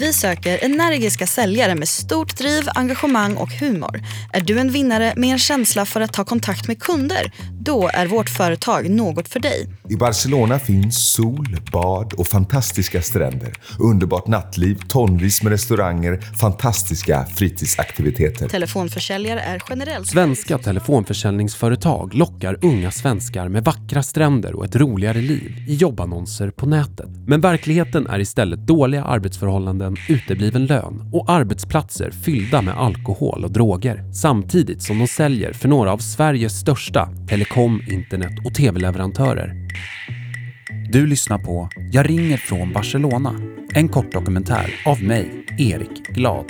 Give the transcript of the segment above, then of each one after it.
Vi söker energiska säljare med stort driv, engagemang och humor. Är du en vinnare med en känsla för att ta kontakt med kunder? Då är vårt företag något för dig. I Barcelona finns sol, bad och fantastiska stränder. Underbart nattliv, tonvis med restauranger, fantastiska fritidsaktiviteter. Telefonförsäljare är generellt... Svenska telefonförsäljningsföretag lockar unga svenskar med vackra stränder och ett roligare liv i jobbannonser på nätet. Men verkligheten är istället dåliga arbetsförhållanden, utebliven lön och arbetsplatser fyllda med alkohol och droger. Samtidigt som de säljer för några av Sveriges största telekom, internet och tv-leverantörer. Du lyssnar på Jag ringer från Barcelona, en kort dokumentär av mig, Erik Glad.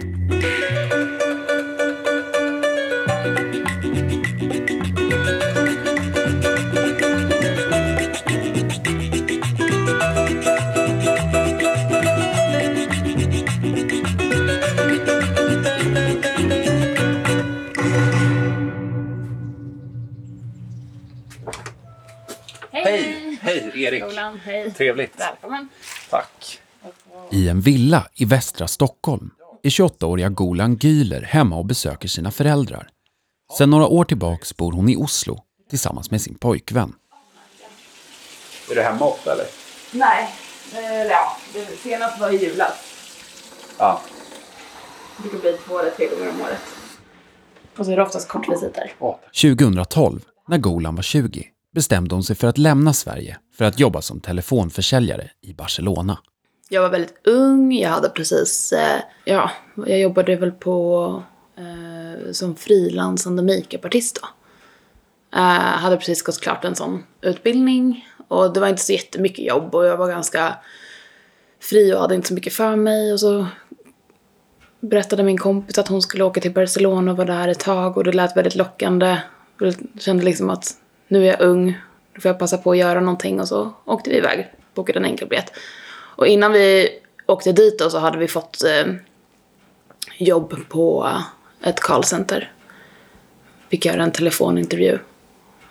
Hej! Hej, Erik. Roland, hej. Trevligt. Välkommen. Tack. I en villa i västra Stockholm är 28-åriga Golan Güler hemma och besöker sina föräldrar. Sedan några år tillbaks bor hon i Oslo tillsammans med sin pojkvän. Är du hemma ofta eller? Nej, eh, ja, det senast var i julas. Ja. Det brukar bli två eller tre gånger om året. Och så är det oftast kortvisiter. 2012, när Golan var 20, bestämde hon sig för att lämna Sverige för att jobba som telefonförsäljare i Barcelona. Jag var väldigt ung, jag hade precis, eh, ja, jag jobbade väl på eh, som frilansande makeupartist då. Eh, hade precis gått klart en sån utbildning och det var inte så jättemycket jobb och jag var ganska fri och hade inte så mycket för mig och så berättade min kompis att hon skulle åka till Barcelona och vara där ett tag och det lät väldigt lockande. Jag kände liksom att nu är jag ung, nu får jag passa på att göra någonting och så åkte vi iväg, bokade en enkelbiljett. Och innan vi åkte dit då så hade vi fått eh, jobb på eh, ett callcenter. Fick göra en telefonintervju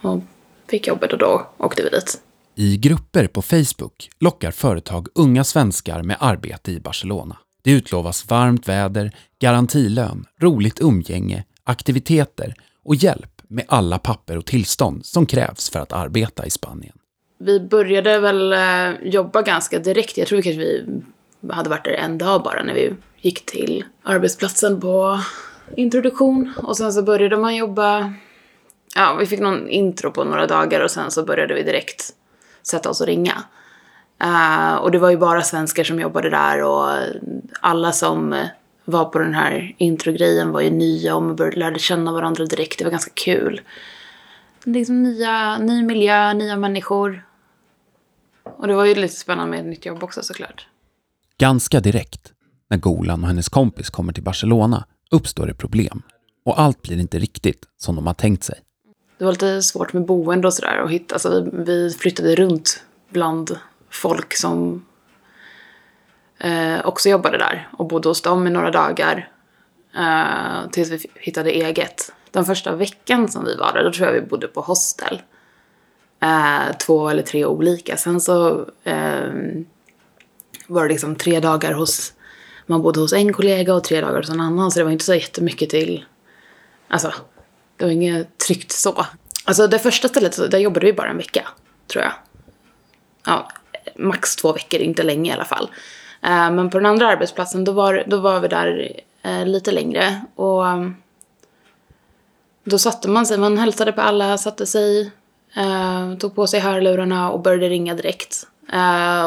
och fick jobbet och då åkte vi dit. I grupper på Facebook lockar företag unga svenskar med arbete i Barcelona. Det utlovas varmt väder, garantilön, roligt umgänge, aktiviteter och hjälp med alla papper och tillstånd som krävs för att arbeta i Spanien. Vi började väl eh, jobba ganska direkt. Jag tror kanske vi hade varit där en dag bara när vi gick till arbetsplatsen på introduktion. Och sen så började man jobba. Ja, vi fick någon intro på några dagar och sen så började vi direkt sätta oss och ringa. Uh, och det var ju bara svenskar som jobbade där och alla som var på den här introgrejen var ju nya och man började lärde känna varandra direkt. Det var ganska kul. Liksom nya, ny miljö, nya människor. Och det var ju lite spännande med ett nytt jobb också såklart. Ganska direkt, när Golan och hennes kompis kommer till Barcelona, uppstår det problem. Och allt blir inte riktigt som de har tänkt sig. Det var lite svårt med boende och sådär och hitta. Alltså vi, vi flyttade runt bland folk som eh, också jobbade där och bodde hos dem i några dagar. Eh, tills vi hittade eget. Den första veckan som vi var där, då tror jag vi bodde på hostel. Eh, två eller tre olika. Sen så eh, var det liksom tre dagar hos, man bodde hos en kollega och tre dagar hos en annan. Så det var inte så jättemycket till, alltså det var inget tryggt så. Alltså det första stället, där jobbade vi bara en vecka, tror jag. Ja, max två veckor, inte länge i alla fall. Eh, men på den andra arbetsplatsen, då var, då var vi där eh, lite längre. Och mm, då satte man sig, man hälsade på alla, satte sig, eh, tog på sig hörlurarna och började ringa direkt.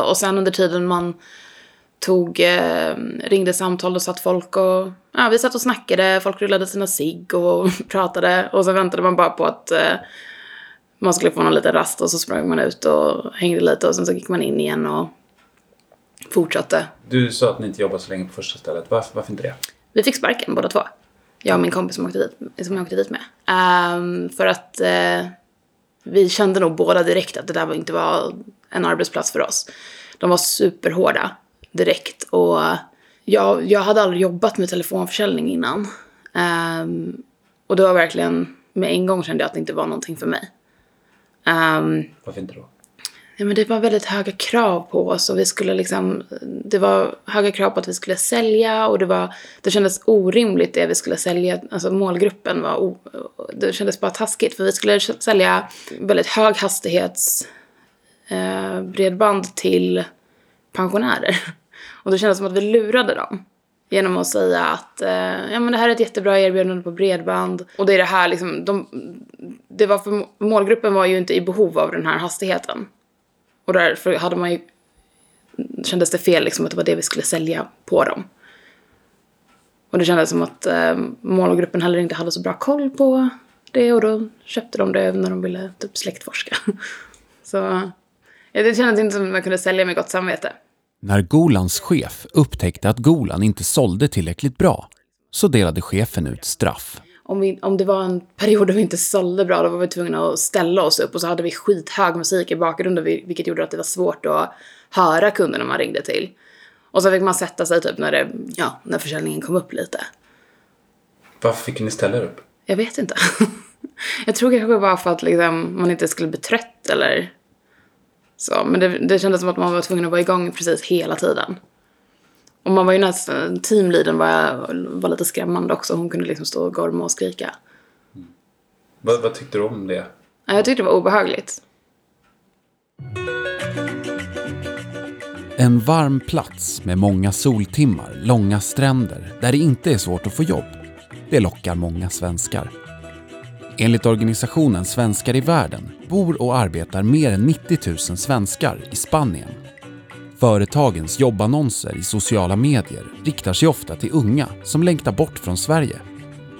Och sen under tiden man tog, eh, ringde samtal och satt folk och, ja vi satt och snackade, folk rullade sina cigg och pratade och så väntade man bara på att eh, man skulle få någon liten rast och så sprang man ut och hängde lite och sen så gick man in igen och fortsatte. Du sa att ni inte jobbar så länge på första stället. Varför, varför inte det? Vi fick sparken båda två. Jag och min kompis som, åkte dit, som jag åkte dit med. Ehm, för att eh, vi kände nog båda direkt att det där var inte var en arbetsplats för oss. De var superhårda direkt och jag, jag hade aldrig jobbat med telefonförsäljning innan. Ehm, och det var verkligen, med en gång kände jag att det inte var någonting för mig. Ehm, Varför inte då? Ja, men det var väldigt höga krav på oss och vi skulle liksom det var höga krav på att vi skulle sälja och det, var, det kändes orimligt det vi skulle sälja. Alltså målgruppen var, o, det kändes bara taskigt för vi skulle sälja väldigt hög hastighets eh, bredband till pensionärer. Och det kändes som att vi lurade dem. Genom att säga att eh, ja, men det här är ett jättebra erbjudande på bredband. Och det är det här liksom, de, det var för, målgruppen var ju inte i behov av den här hastigheten. Och därför hade man ju, kändes det fel liksom att det var det vi skulle sälja på dem. Och det kändes som att eh, målgruppen heller inte hade så bra koll på det och då köpte de det när de ville typ släktforska. Så ja, det kändes inte som att man kunde sälja med gott samvete. När Golans chef upptäckte att Golan inte sålde tillräckligt bra så delade chefen ut straff. Om, vi, om det var en period då vi inte sålde bra, då var vi tvungna att ställa oss upp och så hade vi skithög musik i bakgrunden vilket gjorde att det var svårt att höra kunderna man ringde till. Och så fick man sätta sig typ när, det, ja, när försäljningen kom upp lite. Varför fick ni ställa er upp? Jag vet inte. jag tror kanske bara för att liksom, man inte skulle bli trött eller så. Men det, det kändes som att man var tvungen att vara igång precis hela tiden. Och man var ju nästan, teamleadern var, var lite skrämmande också. Hon kunde liksom stå och gorma och skrika. Mm. Vad, vad tyckte du om det? Jag tyckte det var obehagligt. En varm plats med många soltimmar, långa stränder, där det inte är svårt att få jobb. Det lockar många svenskar. Enligt organisationen Svenskar i världen bor och arbetar mer än 90 000 svenskar i Spanien. Företagens jobbannonser i sociala medier riktar sig ofta till unga som längtar bort från Sverige.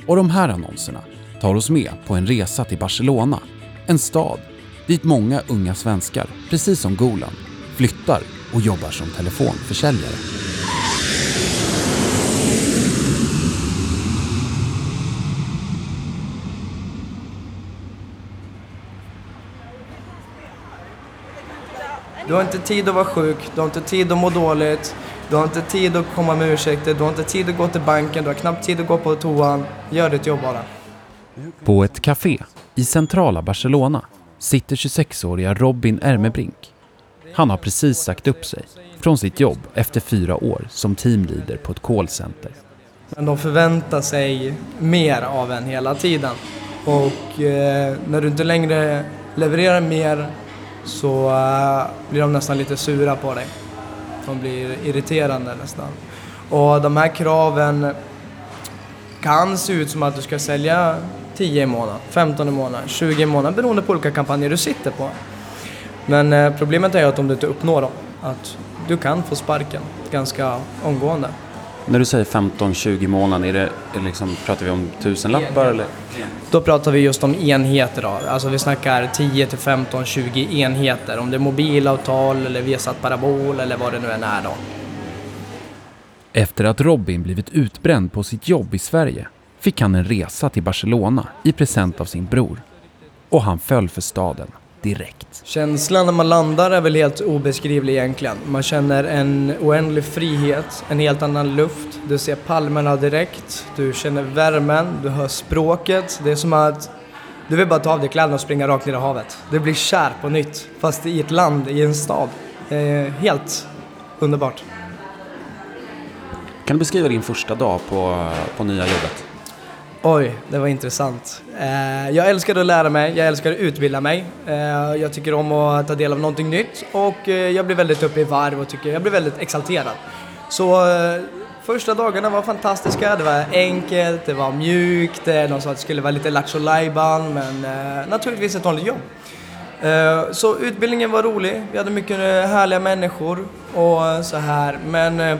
Och de här annonserna tar oss med på en resa till Barcelona, en stad dit många unga svenskar, precis som Golan, flyttar och jobbar som telefonförsäljare. Du har inte tid att vara sjuk, du har inte tid att må dåligt, du har inte tid att komma med ursäkter, du har inte tid att gå till banken, du har knappt tid att gå på toan. Gör ditt jobb bara. På ett café i centrala Barcelona sitter 26-åriga Robin Ermebrink. Han har precis sagt upp sig från sitt jobb efter fyra år som teamleader på ett callcenter. Men de förväntar sig mer av en hela tiden. Och eh, när du inte längre levererar mer så uh, blir de nästan lite sura på dig. De blir irriterande nästan. Och de här kraven kan se ut som att du ska sälja 10 i månaden, 15 i månaden, 20 i månaden beroende på vilka kampanjer du sitter på. Men uh, problemet är att om du inte uppnår dem, att du kan få sparken ganska omgående. När du säger 15-20 månader, är det, är liksom, pratar vi om tusenlappar eller? Då pratar vi just om enheter då. Alltså vi snackar 10 till 15, 20 enheter. Om det är mobilavtal eller Viasat Parabol eller vad det nu än är då. Efter att Robin blivit utbränd på sitt jobb i Sverige fick han en resa till Barcelona i present av sin bror. Och han föll för staden direkt. Känslan när man landar är väl helt obeskrivlig egentligen. Man känner en oändlig frihet, en helt annan luft. Du ser palmerna direkt, du känner värmen, du hör språket. Det är som att du vill bara ta av dig kläderna och springa rakt ner i havet. Du blir kär på nytt, fast i ett land, i en stad. helt underbart. Kan du beskriva din första dag på, på nya jobbet? Oj, det var intressant. Eh, jag älskar att lära mig, jag älskar att utbilda mig. Eh, jag tycker om att ta del av någonting nytt och eh, jag blir väldigt uppe i varv och tycker, jag blir väldigt exalterad. Så första dagarna var fantastiska, det var enkelt, det var mjukt, de sa att det skulle vara lite lattjo men naturligtvis ett vanligt jobb. Så utbildningen var rolig, vi hade mycket härliga människor och så här, men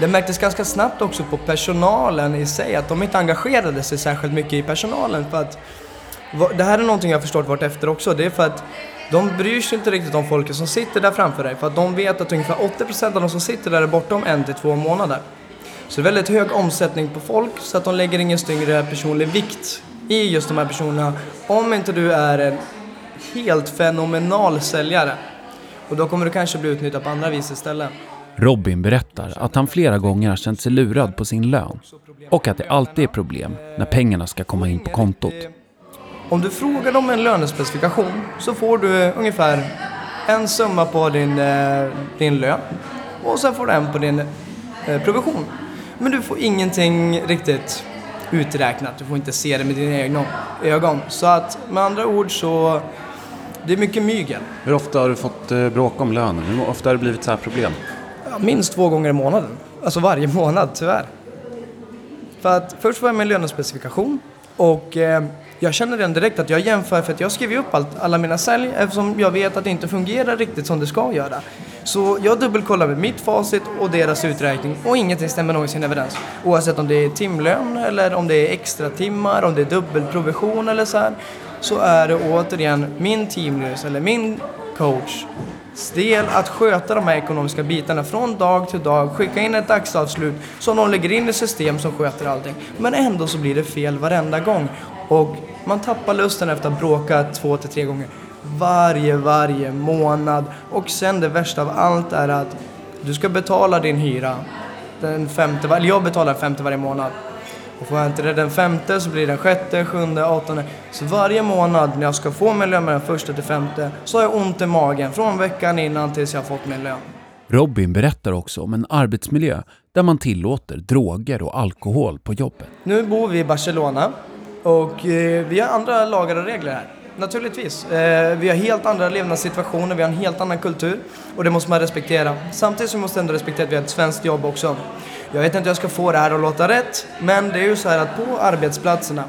det märktes ganska snabbt också på personalen i sig, att de inte engagerade sig särskilt mycket i personalen. För att, det här är någonting jag förstått vart efter också, det är för att de bryr sig inte riktigt om folket som sitter där framför dig, för att de vet att ungefär 80% av de som sitter där är borta om en till två månader. Så det är väldigt hög omsättning på folk, så att de lägger ingen större personlig vikt i just de här personerna, om inte du är en helt fenomenal säljare. Och då kommer du kanske bli utnyttjad på andra vis istället. Robin berättar att han flera gånger har känt sig lurad på sin lön och att det alltid är problem när pengarna ska komma in på kontot. Om du frågar dem en lönespecifikation så får du ungefär en summa på din, eh, din lön och sen får du en på din eh, provision. Men du får ingenting riktigt uträknat, du får inte se det med dina egna ögon. Så att med andra ord så, det är mycket mygel. Hur ofta har du fått eh, bråka om lönen? Hur ofta har det blivit så här problem? Minst två gånger i månaden. Alltså varje månad, tyvärr. För att först var jag med en lönespecifikation och eh, jag känner redan direkt att jag jämför för att jag skriver upp allt, alla mina sälj eftersom jag vet att det inte fungerar riktigt som det ska göra. Så jag dubbelkollar med mitt facit och deras uträkning och ingenting stämmer någonsin överens. Oavsett om det är timlön eller om det är extra timmar, om det är dubbelprovision eller så här. Så är det återigen min teamlös eller min coach del att sköta de här ekonomiska bitarna från dag till dag, skicka in ett dagsavslut som de lägger in i system som sköter allting. Men ändå så blir det fel varenda gång. Och man tappar lusten efter att bråka två till tre gånger. Varje, varje månad. Och sen det värsta av allt är att du ska betala din hyra den femte, eller jag betalar den femte varje månad. Och får jag inte det den femte så blir det den sjätte, sjunde, åttonde. Så varje månad när jag ska få min lön med den första till femte så har jag ont i magen från veckan innan tills jag fått min lön. Robin berättar också om en arbetsmiljö där man tillåter droger och alkohol på jobbet. Nu bor vi i Barcelona och eh, vi har andra lagar och regler här. Naturligtvis. Eh, vi har helt andra levnadssituationer, vi har en helt annan kultur och det måste man respektera. Samtidigt så måste man ändå respektera att vi har ett svenskt jobb också. Jag vet inte hur jag ska få det här att låta rätt, men det är ju så här att på arbetsplatserna,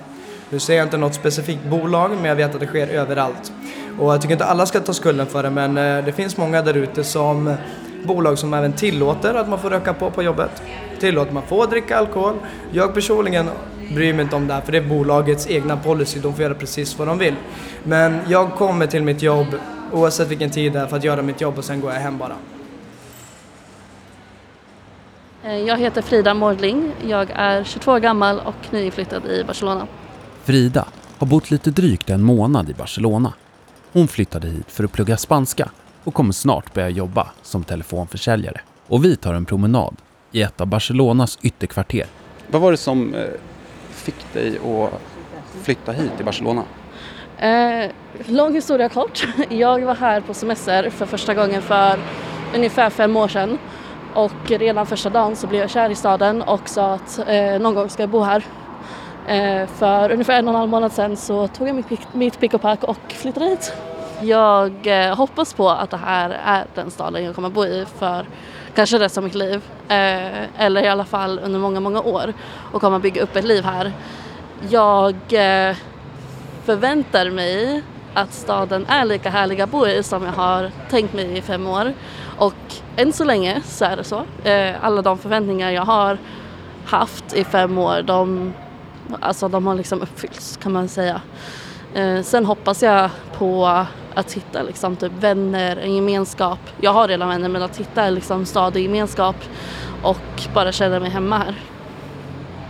nu säger jag inte något specifikt bolag, men jag vet att det sker överallt. Och jag tycker inte alla ska ta skulden för det, men eh, det finns många där ute som bolag som även tillåter att man får röka på på jobbet. Tillåter man får dricka alkohol. Jag personligen bryr mig inte om det här för det är bolagets egna policy, de får göra precis vad de vill. Men jag kommer till mitt jobb oavsett vilken tid det är för att göra mitt jobb och sen går jag hem bara. Eh, Jag heter Frida Mårdling. Jag är 22 år gammal och nyinflyttad i Barcelona. Frida har bott lite drygt en månad i Barcelona. Hon flyttade hit för att plugga spanska och kommer snart börja jobba som telefonförsäljare. Och vi tar en promenad i ett av Barcelonas ytterkvarter. Vad var det som eh, fick dig att flytta hit till Barcelona? Eh, lång historia kort. Jag var här på semester för första gången för ungefär fem år sedan. Och redan första dagen så blev jag kär i staden och sa att eh, någon gång ska jag bo här. Eh, för ungefär en och en halv månad sedan så tog jag mitt, mitt pick och pack och flyttade hit. Jag eh, hoppas på att det här är den staden jag kommer bo i för kanske resten av mitt liv. Eh, eller i alla fall under många, många år och kommer bygga upp ett liv här. Jag eh, förväntar mig att staden är lika härlig att bo i som jag har tänkt mig i fem år. Och än så länge så är det så. Eh, alla de förväntningar jag har haft i fem år, de, alltså, de har liksom uppfyllts kan man säga. Eh, sen hoppas jag på att hitta liksom, typ vänner, en gemenskap. Jag har redan vänner men att hitta liksom, stad och gemenskap och bara känna mig hemma här.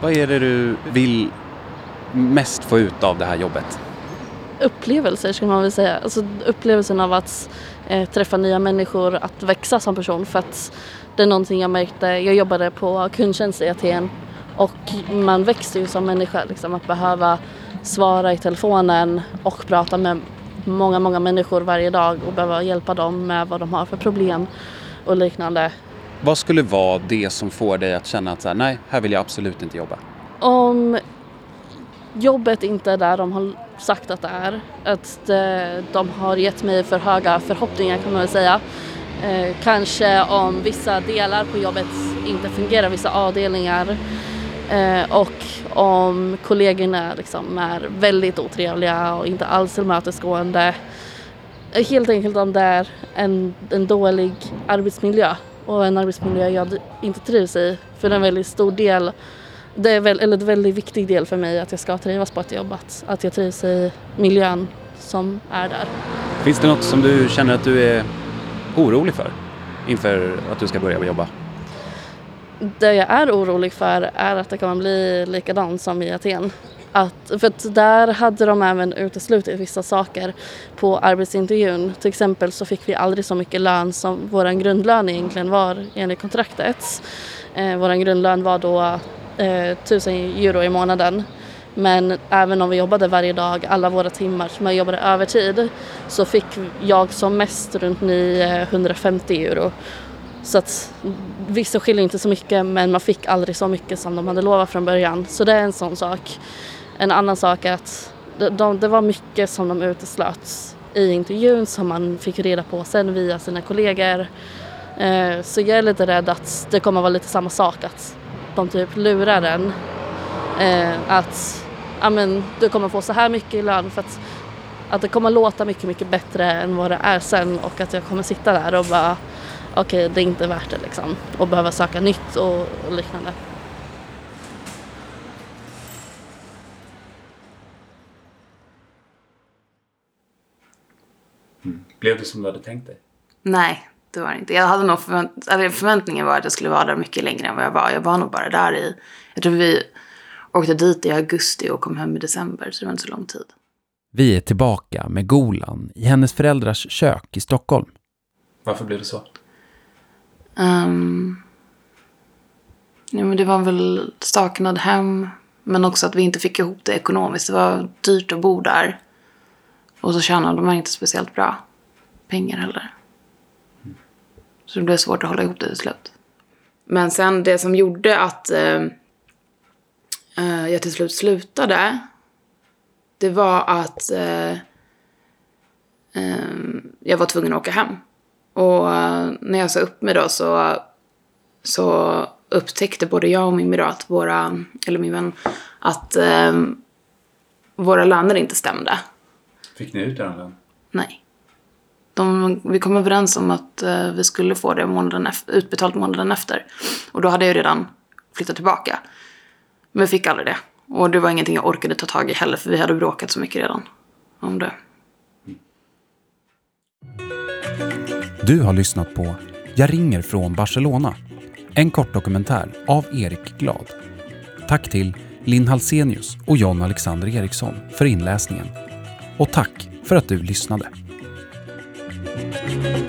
Vad är det du vill mest få ut av det här jobbet? upplevelser skulle man väl säga. Alltså upplevelsen av att eh, träffa nya människor, att växa som person för att det är någonting jag märkte, jag jobbade på kundtjänst i Aten och man växer ju som människa liksom att behöva svara i telefonen och prata med många, många människor varje dag och behöva hjälpa dem med vad de har för problem och liknande. Vad skulle vara det som får dig att känna att så här, nej, här vill jag absolut inte jobba? Om jobbet inte är där de har sagt att det är, att de har gett mig för höga förhoppningar kan man väl säga. Eh, kanske om vissa delar på jobbet inte fungerar, vissa avdelningar. Eh, och om kollegorna liksom är väldigt otrevliga och inte alls tillmötesgående. Helt enkelt om det är en, en dålig arbetsmiljö och en arbetsmiljö jag inte trivs i. För det är en väldigt stor del det är väl, eller en väldigt viktig del för mig att jag ska trivas på ett jobb, att, att jag trivs i miljön som är där. Finns det något som du känner att du är orolig för inför att du ska börja jobba? Det jag är orolig för är att det kommer bli likadant som i Aten. Att, för att där hade de även uteslutit vissa saker på arbetsintervjun. Till exempel så fick vi aldrig så mycket lön som vår grundlön egentligen var enligt kontraktet. Eh, vår grundlön var då eh, 1000 euro i månaden. Men även om vi jobbade varje dag, alla våra timmar som jag jobbade övertid, så fick jag som mest runt 950 eh, euro. Så att vissa skiljer inte så mycket men man fick aldrig så mycket som de hade lovat från början. Så det är en sån sak. En annan sak är att de, de, det var mycket som de uteslöt i intervjun som man fick reda på sen via sina kollegor. Eh, så jag är lite rädd att det kommer vara lite samma sak, att de typ lurar en. Eh, att amen, du kommer få så här mycket i lön för att, att det kommer låta mycket, mycket bättre än vad det är sen och att jag kommer sitta där och bara okej, okay, det är inte värt det liksom och behöva söka nytt och, och liknande. Mm. Blev det som du hade tänkt dig? Nej, det var det inte. Jag hade nog förvänt eller förväntningen var att jag skulle vara där mycket längre än vad jag var. Jag var nog bara där i, jag tror vi åkte dit i augusti och kom hem i december, så det var inte så lång tid. Vi är tillbaka med Golan i hennes föräldrars kök i Stockholm. Varför blev det så? Um, ja, men det var väl saknad hem, men också att vi inte fick ihop det ekonomiskt. Det var dyrt att bo där. Och så tjänade man inte speciellt bra pengar heller. Så det blev svårt att hålla ihop det till slut. Men sen det som gjorde att eh, eh, jag till slut slutade. Det var att eh, eh jag var tvungen att åka hem. Och eh, när jag sa upp mig då så, så upptäckte både jag och min mirat, våra, eller min vän, att eh, våra löner inte stämde. Fick ni ut er lön? Nej. De, vi kom överens om att uh, vi skulle få det månaden efter, utbetalt månaden efter. Och då hade jag redan flyttat tillbaka. Men vi fick aldrig det. Och det var ingenting jag orkade ta tag i heller för vi hade bråkat så mycket redan om det. Du har lyssnat på Jag ringer från Barcelona. En kort dokumentär av Erik Glad. Tack till Linn Halsenius och John Alexander Eriksson för inläsningen. Och tack för att du lyssnade. Thank you.